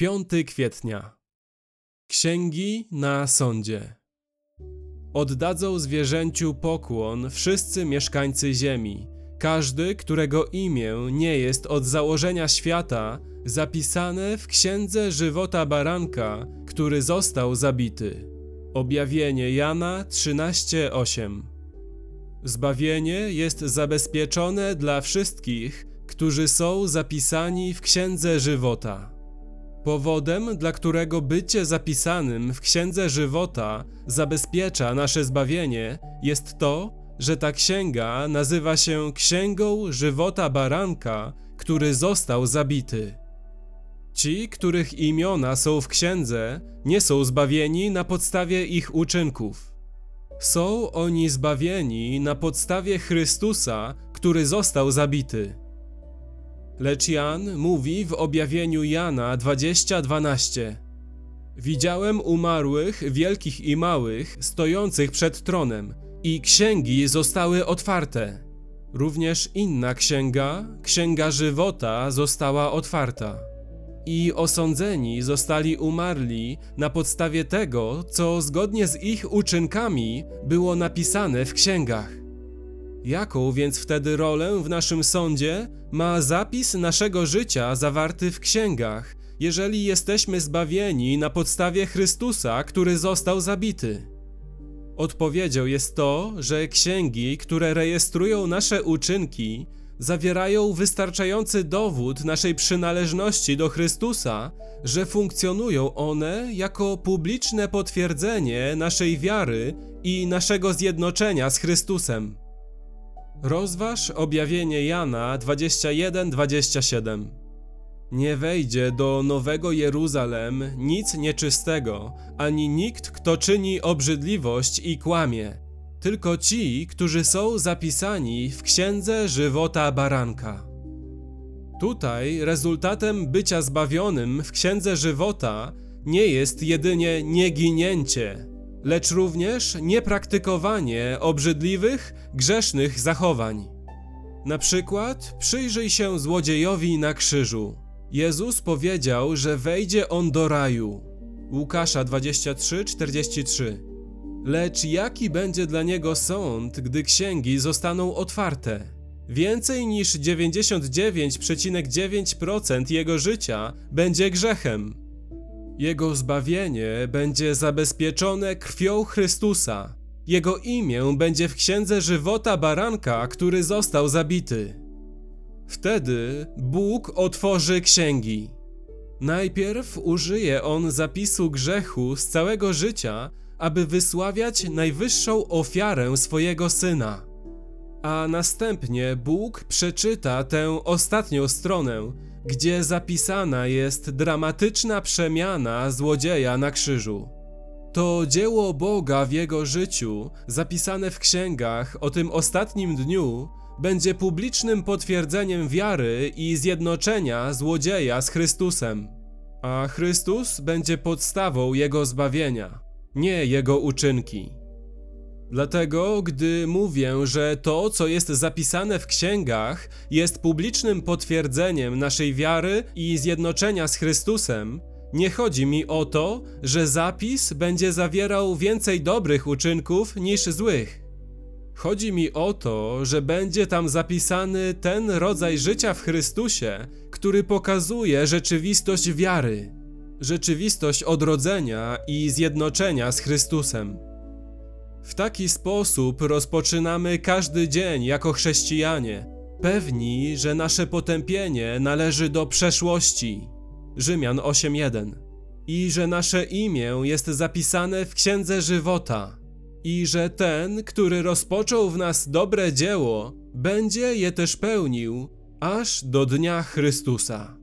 5 kwietnia. Księgi na sądzie. Oddadzą zwierzęciu pokłon wszyscy mieszkańcy ziemi, każdy, którego imię nie jest od założenia świata zapisane w księdze żywota baranka, który został zabity. Objawienie Jana 13:8. Zbawienie jest zabezpieczone dla wszystkich, którzy są zapisani w księdze żywota. Powodem, dla którego bycie zapisanym w Księdze Żywota zabezpiecza nasze zbawienie, jest to, że ta księga nazywa się Księgą Żywota Baranka, który został zabity. Ci, których imiona są w księdze, nie są zbawieni na podstawie ich uczynków. Są oni zbawieni na podstawie Chrystusa, który został zabity. Lecz Jan mówi w objawieniu Jana 20:12: Widziałem umarłych, wielkich i małych, stojących przed tronem, i księgi zostały otwarte. Również inna księga, księga żywota, została otwarta. I osądzeni zostali umarli na podstawie tego, co zgodnie z ich uczynkami było napisane w księgach. Jaką więc wtedy rolę w naszym sądzie ma zapis naszego życia zawarty w księgach, jeżeli jesteśmy zbawieni na podstawie Chrystusa, który został zabity? Odpowiedzią jest to, że księgi, które rejestrują nasze uczynki, zawierają wystarczający dowód naszej przynależności do Chrystusa, że funkcjonują one jako publiczne potwierdzenie naszej wiary i naszego zjednoczenia z Chrystusem. Rozważ objawienie Jana 21-27. Nie wejdzie do Nowego Jeruzalem nic nieczystego, ani nikt, kto czyni obrzydliwość i kłamie, tylko ci, którzy są zapisani w Księdze Żywota Baranka. Tutaj rezultatem bycia zbawionym w Księdze Żywota nie jest jedynie nieginięcie, lecz również niepraktykowanie obrzydliwych, grzesznych zachowań. Na przykład przyjrzyj się złodziejowi na krzyżu. Jezus powiedział, że wejdzie on do raju. Łukasza 23:43. Lecz jaki będzie dla niego sąd, gdy księgi zostaną otwarte? Więcej niż 99,9% jego życia będzie grzechem. Jego zbawienie będzie zabezpieczone krwią Chrystusa. Jego imię będzie w księdze żywota baranka, który został zabity. Wtedy Bóg otworzy księgi. Najpierw użyje on zapisu grzechu z całego życia, aby wysławiać najwyższą ofiarę swojego syna. A następnie Bóg przeczyta tę ostatnią stronę, gdzie zapisana jest dramatyczna przemiana złodzieja na krzyżu. To dzieło Boga w jego życiu, zapisane w księgach o tym ostatnim dniu, będzie publicznym potwierdzeniem wiary i zjednoczenia złodzieja z Chrystusem. A Chrystus będzie podstawą jego zbawienia, nie jego uczynki. Dlatego, gdy mówię, że to, co jest zapisane w księgach, jest publicznym potwierdzeniem naszej wiary i zjednoczenia z Chrystusem, nie chodzi mi o to, że zapis będzie zawierał więcej dobrych uczynków niż złych. Chodzi mi o to, że będzie tam zapisany ten rodzaj życia w Chrystusie, który pokazuje rzeczywistość wiary, rzeczywistość odrodzenia i zjednoczenia z Chrystusem. W taki sposób rozpoczynamy każdy dzień jako chrześcijanie, pewni, że nasze potępienie należy do przeszłości. Rzymian 8:1. I że nasze imię jest zapisane w księdze żywota. I że ten, który rozpoczął w nas dobre dzieło, będzie je też pełnił aż do dnia Chrystusa.